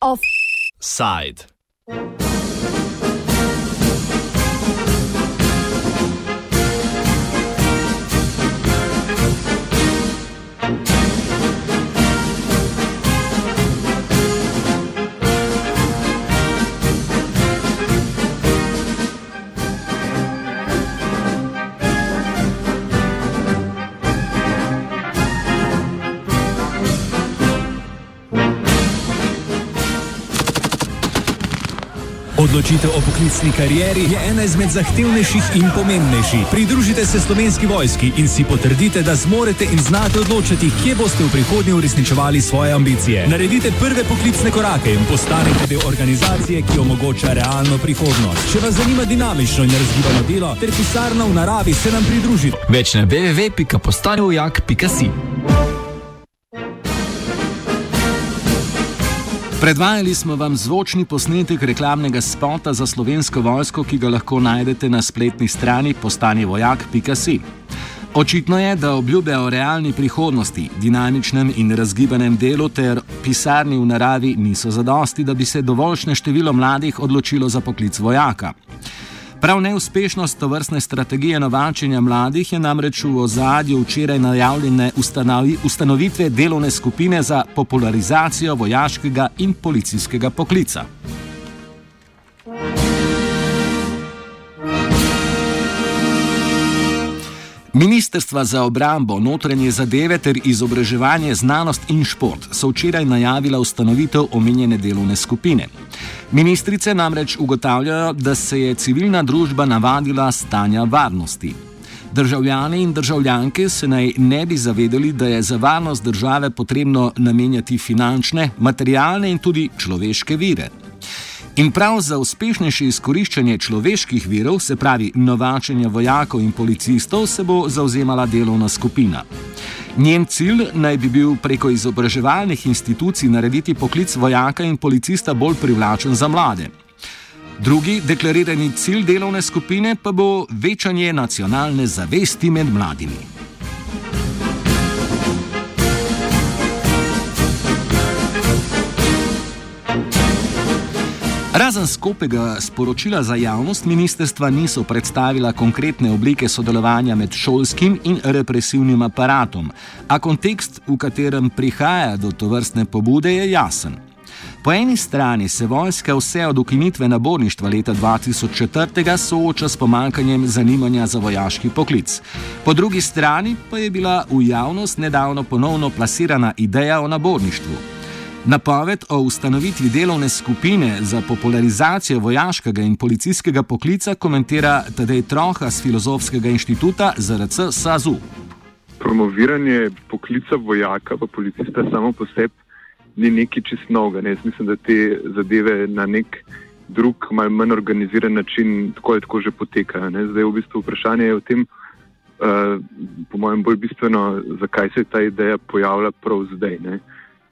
Offside. Odločitev o poklicni karieri je ena izmed zahtevnejših in pomembnejših. Pridružite se slovenski vojski in si potrdite, da zmorete in znate odločiti, kje boste v prihodnje uresničevali svoje ambicije. Naredite prve poklicne korake in postanite del organizacije, ki omogoča realno prihodnost. Če vas zanima dinamično in razgibano delo ter pisarna v naravi, se nam pridružite. Več na www.postanjujak.si. Predvajali smo vam zvočni posnetek reklamnega spota za slovensko vojsko, ki ga lahko najdete na spletni strani postanjevojak.si. Očitno je, da obljube o realni prihodnosti, dinamičnem in razgibanem delu ter pisarni v naravi niso zadosti, da bi se dovoljšne število mladih odločilo za poklic vojaka. Prav neuspešnost to vrstne strategije novačenja mladih je namreč v ozadju včeraj najavljene ustanovi, ustanovitve delovne skupine za popularizacijo vojaškega in policijskega poklica. Ministrstva za obrambo, notranje zadeve ter izobraževanje, znanost in šport so včeraj najavila ustanovitev omenjene delovne skupine. Ministrice namreč ugotavljajo, da se je civilna družba navadila stanja varnosti. Državljani in državljanke se naj ne bi zavedali, da je za varnost države potrebno namenjati finančne, materialne in tudi človeške vire. In prav za uspešnejše izkoriščanje človeških virov, se pravi novačenja vojakov in policistov, se bo zauzemala delovna skupina. Njen cilj naj bi bil preko izobraževalnih institucij narediti poklic vojaka in policista bolj privlačen za mlade. Drugi deklarirani cilj delovne skupine pa bo večanje nacionalne zavesti med mladimi. Razen skopega sporočila za javnost, ministerstva niso predstavila konkretne oblike sodelovanja med šolskim in represivnim aparatom, a kontekst, v katerem prihaja do tovrstne pobude, je jasen. Po eni strani se vojska vse od ukinitve naborništva leta 2004 sooča s pomankanjem zanimanja za vojaški poklic. Po drugi strani pa je bila v javnost nedavno ponovno plasirana ideja o naborništvu. Napoved o ustanovitvi delovne skupine za popularizacijo vojaškega in policijskega poklica komentira Tadej Troha z Filozofskega inštituta ZRC SAZU. Promoviranje poklica vojaka pa policista samo po sebi ni nekaj čist novega. Ne? Mislim, da te zadeve na nek drug, malo manj organiziran način tako ali tako že potekajo. Ne? Zdaj v bistvu vprašanje je v tem, uh, po mojem bolj bistveno, zakaj se je ta ideja pojavila prav zdaj. Ne?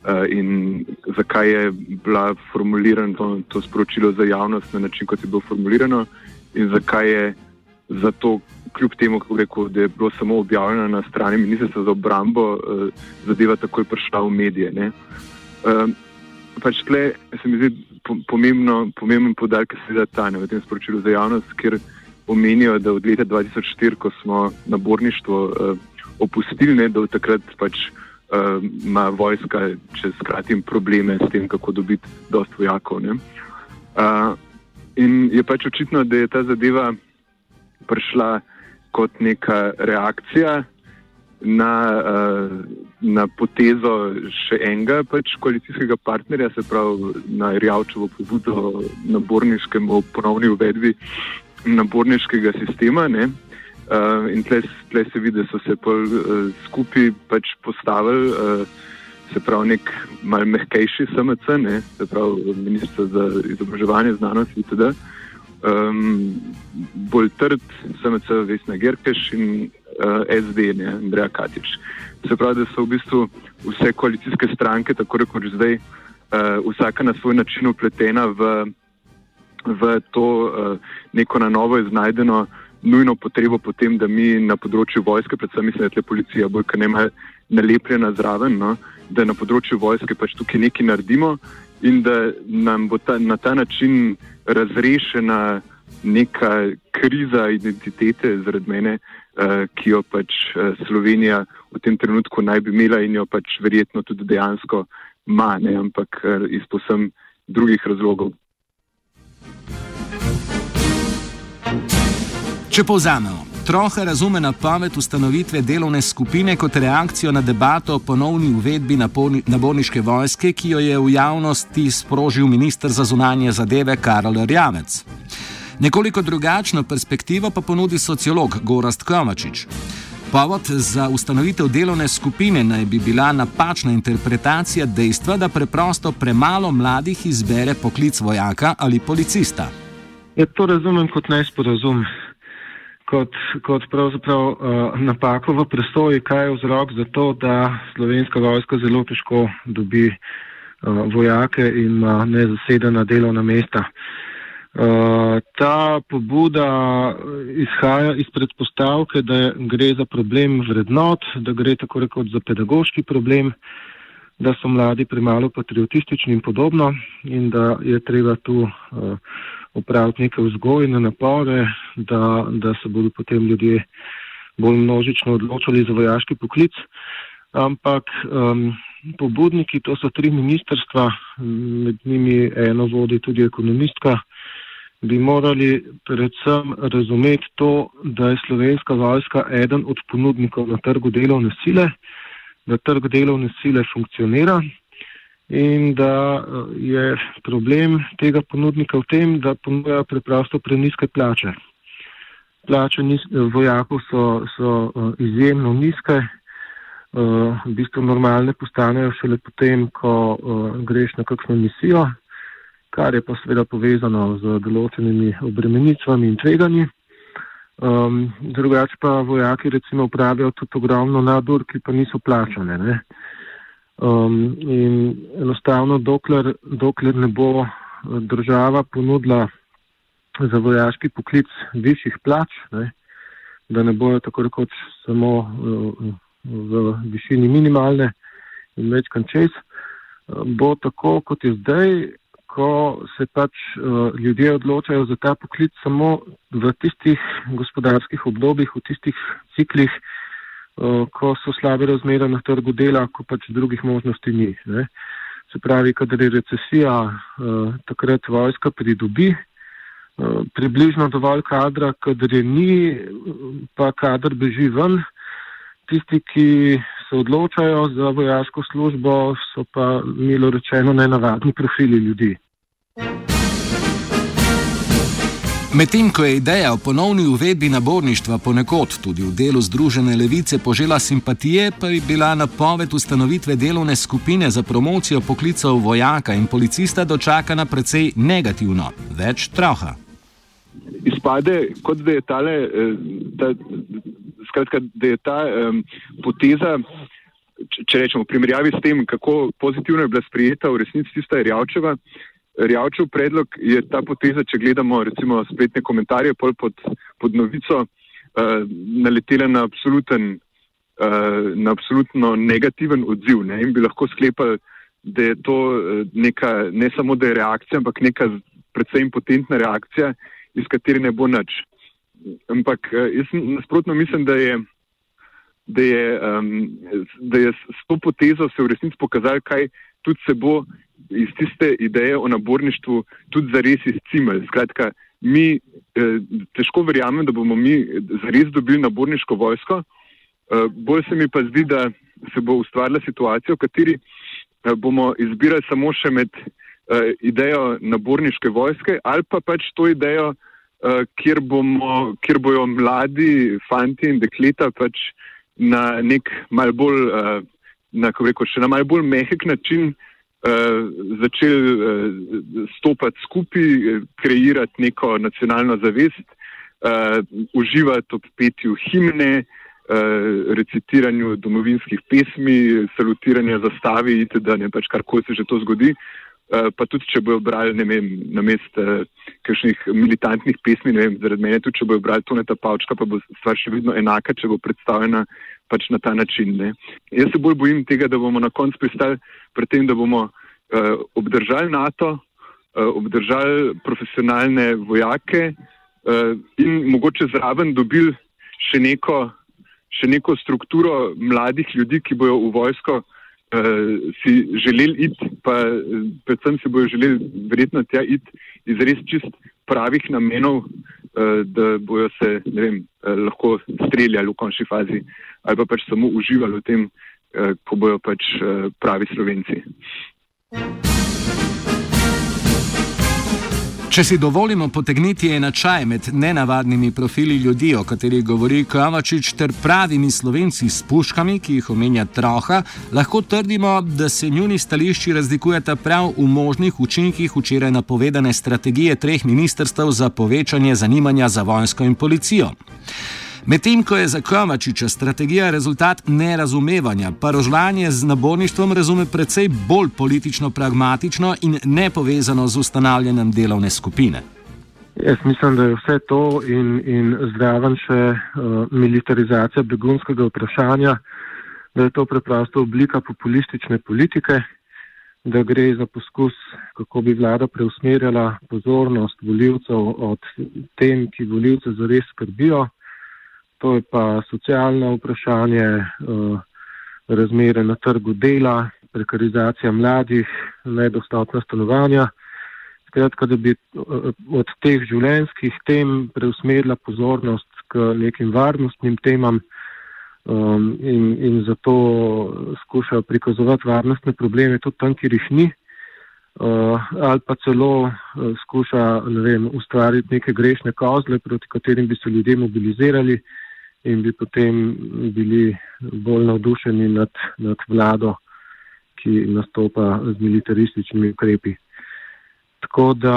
Eh, in zakaj je bila formulirana to, to sporočilo za javnost na način, kot je bilo formulirano, in zakaj je zato, kljub temu, rekel, da je bilo samo objavljeno na strani Ministrstva za obrambo, eh, zadeva takoj prišla v medije. Eh, pač tle se mi zdi pomembno, pomemben podatek, ki se da ta ne, v tem sporočilu za javnost, ker omenijo, da od leta 2004, ko smo naborništvo opustili, ne, da od takrat pač ima uh, vojska, če skratim, probleme s tem, kako dobiti dost vojakov. Uh, in je pač očitno, da je ta zadeva prišla kot neka reakcija na, uh, na potezo še enega pač koalicijskega partnerja, se pravi na Rjavčevo pobudo naborniškemu ponovni uvedbi naborniškega sistema. Ne? Uh, in tle, se vidi, da so se pol, uh, skupaj pač postavili, uh, se pravi, nek malce mehkejši SMC, ne, se pravi, ministr za izobraževanje, znanost in tako. Um, bolj trd SMC, Vesna Gerkeš in uh, SD, ne, Andreja Katič. Se pravi, da so v bistvu vse koalicijske stranke, tako rekoč zdaj, uh, vsaka na svoj način upletena v, v to uh, neko na novo iznajdeno nujno potrebo potem, da mi na področju vojske, predvsem mislim, da je policija bolj kot ne ima nalepljena zraven, no, da na področju vojske pač tukaj nekaj naredimo in da nam bo ta, na ta način razrešena neka kriza identitete zaradi mene, uh, ki jo pač uh, Slovenija v tem trenutku naj bi imela in jo pač verjetno tudi dejansko ima, ne, ampak uh, iz posem drugih razlogov. Če povzamemo, Troha razume napoved ustanovitve delovne skupine kot reakcijo na debato o ponovni uvedbi naborniške vojske, ki jo je v javnosti sprožil ministr za zunanje zadeve Karol Rjavec. Nekoliko drugačno perspektivo pa ponudi sociolog Gorast Kovačič. Povod za ustanovitev delovne skupine naj bi bila napačna interpretacija dejstva, da preprosto premalo mladih izbere poklic vojaka ali policista. Ja, to razumem kot nesporazum kot, kot pravzaprav uh, napako v presoji, kaj je vzrok za to, da slovenska vojska zelo težko dobi uh, vojake in ima nezasedena delovna mesta. Uh, ta pobuda izhaja iz predpostavke, da gre za problem vrednot, da gre tako rekoč za pedagoški problem, da so mladi premalo patriotistični in podobno in da je treba tu upraviti neke vzgojne napore, da, da se bodo potem ljudje bolj množično odločili za vojaški poklic. Ampak um, pobudniki, to so tri ministrstva, med njimi eno vodi tudi ekonomistka, bi morali predvsem razumeti to, da je slovenska vojska eden od ponudnikov na trgu delovne sile, da trg delovne sile funkcionira in da eh, je problem tega ponudnika v tem, da ponuja preprosto preniske plače. Plače vojakov so, so eh, izjemno nizke, eh, v bistvu normalne postanejo šele potem, ko greš na kakšno misijo, kar je pa seveda povezano z določenimi obremenitvami in tveganji. Um, drugače pa vojaki recimo upravijo tudi ogromno nadur, ki pa niso plačane. Ne? Um, in enostavno, dokler, dokler ne bo eh, država ponudila za vojaški poklic višjih plač, ne, da ne bojo tako rekoč samo uh, v višini minimalne in večkrat čez, uh, bo tako kot je zdaj, ko se pač uh, ljudje odločajo za ta poklic samo v tistih gospodarskih obdobjih, v tistih ciklih, Eh, ko so slabe razmere na trgu dela, ko pač drugih možnosti ni. Ne. Se pravi, kadar je recesija, eh, takrat vojska pridobi eh, približno dovolj kadra, kadar je ni, pa kadar beži ven. Tisti, ki se odločajo za vojaško službo, so pa, milo rečeno, nenavadni profili ljudi. Medtem ko je ideja o ponovni uvedbi naborništva ponekod tudi v delu Združene levice požela simpatije, pa je bila napoved ustanovitve delovne skupine za promocijo poklicov vojaka in policista dočakana precej negativno, več troha. Izpade, kot da je, tale, eh, ta, skratka, da je ta um, poteza, če rečemo, v primerjavi s tem, kako pozitivno je bila sprijeta v resnici tista Rjavčeva. Rjavčev predlog je ta poteza, če gledamo recimo spletne komentarje pod, pod novico, uh, naletela na uh, na absolutno negativen odziv ne? in bi lahko sklepali, da je to eh, neka, ne samo da je reakcija, ampak neka predvsem impotentna reakcija, iz katere ne bo nič. Ampak jaz nasprotno mislim, da je, da je, um, da je s to potezo se v resnici pokazalo, kaj tudi se bo iz tiste ideje o naborništvu tudi zares izcimelj. Skratka, mi eh, težko verjamemo, da bomo mi zares dobili naborniško vojsko. Eh, bolj se mi pa zdi, da se bo ustvarila situacija, v kateri eh, bomo izbirali samo še med eh, idejo naborniške vojske ali pa pač to idejo, eh, kjer, bomo, kjer bojo mladi fanti in dekleta pač na nek mal bolj, eh, na, rekel, na mal bolj mehek način začeli uh, stopati skupaj, kreirati neko nacionalno zavest, uživati ob petju himne, recitiranju domovinskih pesmi, salutiranju zastavi, itd. ne pač kar koli se že to zgodi. Uh, pa tudi če bojo brali, ne vem, na mest uh, kakšnih militantnih pesmi, ne vem, zaradi mene tudi, če bojo brali Toneta Pavčka, pa bo stvar še vedno enaka, če bo predstavljena pač na ta način. Ne. Jaz se bolj bojim tega, da bomo na koncu pristali pred tem, da bomo uh, obdržali NATO, uh, obdržali profesionalne vojake uh, in mogoče zraven dobili še neko, še neko strukturo mladih ljudi, ki bojo v vojsko uh, si želeli iti, pa predvsem si bojo želeli verjetno tja iti iz res čist pravih namenov, uh, da bojo se vem, uh, lahko streljali v končni fazi ali pa pač samo uživali v tem, uh, ko bojo pač uh, pravi slovenci. Če si dovolimo potegniti enačaj med nenavadnimi profili ljudi, o katerih govori Kavačič, ter pravimi slovenci s puškami, ki jih omenja Troha, lahko trdimo, da se njuni stališči razlikujeta prav v možnih učinkih včeraj napovedane strategije treh ministrstv za povečanje zanimanja za vojsko in policijo. Medtem ko je za Kovačiča strategija rezultat nerazumevanja, pa rožljanje z naborništvom razume precej bolj politično pragmatično in ne povezano z ustanavljanjem delovne skupine. Jaz mislim, da je vse to in, in zdraven še uh, militarizacija begunskega vprašanja, da je to preprosto oblika populistične politike, da gre za poskus, kako bi vlada preusmerjala pozornost voljivcev od tem, ki voljivce zares skrbijo to je pa socialno vprašanje, eh, razmere na trgu dela, prekarizacija mladih, nedostopna stanovanja. Skratka, da bi eh, od teh življenjskih tem preusmerila pozornost k nekim varnostnim temam um, in, in zato skušajo prikazovati varnostne probleme tudi tam, kjer jih ni. Uh, ali pa celo uh, skuša vem, ustvariti neke grešne kozle, proti katerim bi se ljudje mobilizirali, uh, in bi potem bili bolj navdušeni nad, nad vlado, ki nastopa z militarističnimi ukrepi. Tako da,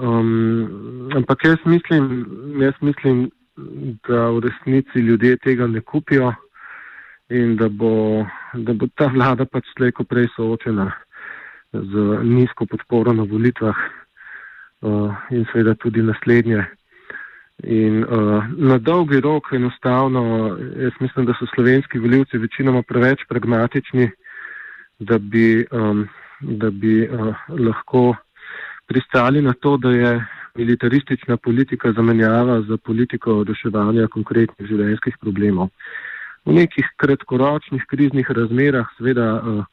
um, ampak jaz mislim, jaz mislim, da v resnici ljudje tega ne kupijo in da bo, da bo ta vlada pač slejko prej soočena z nizko podporo na volitvah uh, in seveda tudi naslednje. In uh, na dolgi rok enostavno, jaz mislim, da so slovenski voljivci večinoma preveč pragmatični, da bi, um, da bi uh, lahko pristali na to, da je militaristična politika zamenjava za politiko reševanja konkretnih življenjskih problemov. V nekih kratkoročnih kriznih razmerah seveda uh,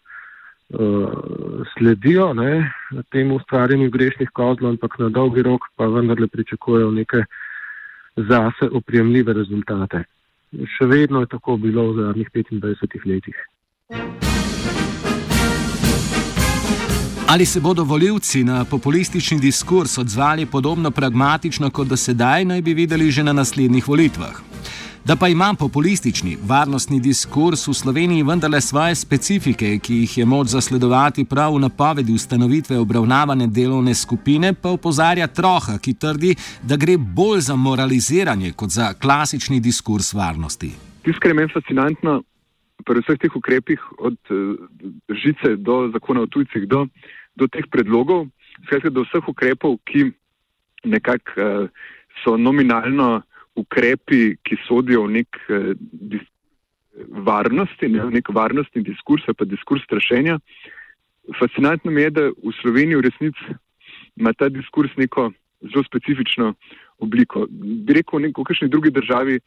uh, sledijo ne, temu ustvarjanju grešnih kozlov, ampak na dolgi rok pa vendarle pričakujejo nekaj zase opremljive rezultate. Še vedno je tako bilo v zadnjih 25 letih. Ali se bodo voljivci na populistični diskurs odzvali podobno pragmatično kot do sedaj, naj bi videli že na naslednjih volitvah. Da pa ima populistični varnostni diskurs v Sloveniji vendarle svoje specifike, ki jih je moč zasledovati prav v napovedi ustanovitve obravnavane delovne skupine, pa upozarja Troha, ki trdi, da gre bolj za moraliziranje kot za klasični diskurs varnosti. Tisto, kar je meni fascinantno pri vseh teh ukrepih, od uh, žice do zakona o tujcih, do, do teh predlogov, skratka do vseh ukrepov, ki nekako uh, so nominalno ukrepi, ki sodijo v nek eh, dis, varnosti, ne, nek varnostni diskurs, pa diskurs strašenja. Fascinantno mi je, da v Sloveniji v resnici ima ta diskurs neko zelo specifično obliko. Bi rekel, v kakšni drugi državi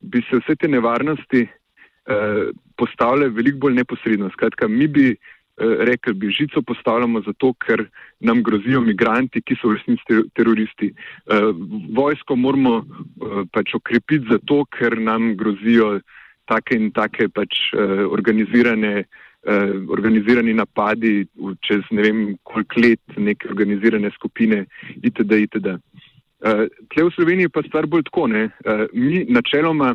bi se vse te nevarnosti eh, postavile veliko bolj neposredno. Skratka, mi bi eh, rekli bi, žico postavljamo zato, ker nam grozijo migranti, ki so v resnici teroristi. Eh, vojsko moramo eh, pač okrepiti zato, ker nam grozijo take in take pač organizirane, organizirani napadi čez ne vem koliko let neke organizirane skupine itd. itd. Tle v Sloveniji pa stvar bolj tako, ne? mi načeloma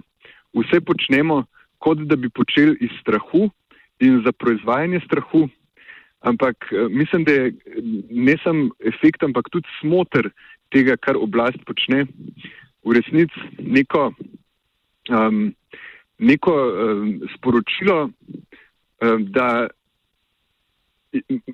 vse počnemo, kot da bi počeli iz strahu, in za proizvajanje strahu. Ampak eh, mislim, da je ne samo efekt, ampak tudi smotr tega, kar oblast počne, v resnici neko, um, neko um, sporočilo, um, da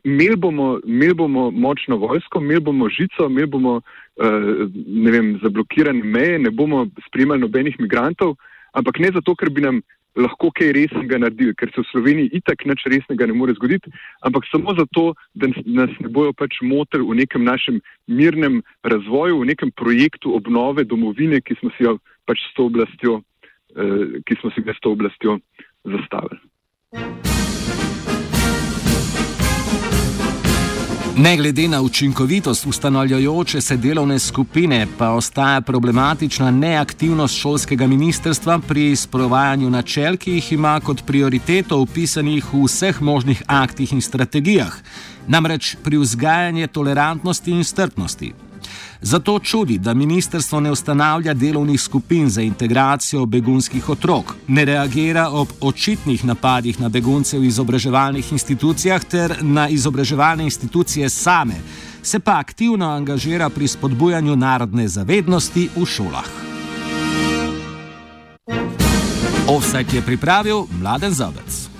imeli bomo, imel bomo močno vojsko, imeli bomo žico, imeli bomo uh, vem, zablokirane meje, ne bomo spremljali nobenih migrantov, ampak ne zato, ker bi nam lahko kaj resnega naredili, ker se v Sloveniji itak nič resnega ne more zgoditi, ampak samo zato, da nas ne bojo pač motili v nekem našem mirnem razvoju, v nekem projektu obnove domovine, ki smo si jo pač s to oblastjo, uh, ki smo si ga s to oblastjo zastavili. Ne glede na učinkovitost ustanovljajoče se delovne skupine, pa ostaja problematična neaktivnost šolskega ministrstva pri izprovajanju načel, ki jih ima kot prioriteto upisanih v vseh možnih aktih in strategijah, namreč pri vzgajanju tolerantnosti in strpnosti. Zato čudi, da ministrstvo ne ustanavlja delovnih skupin za integracijo begunskih otrok, ne reagira ob očitnih napadih na begunce v izobraževalnih institucijah ter na izobraževalne institucije same, se pa aktivno angažira pri spodbujanju narodne zavednosti v šolah. Offset je pripravil Mladen Zabec.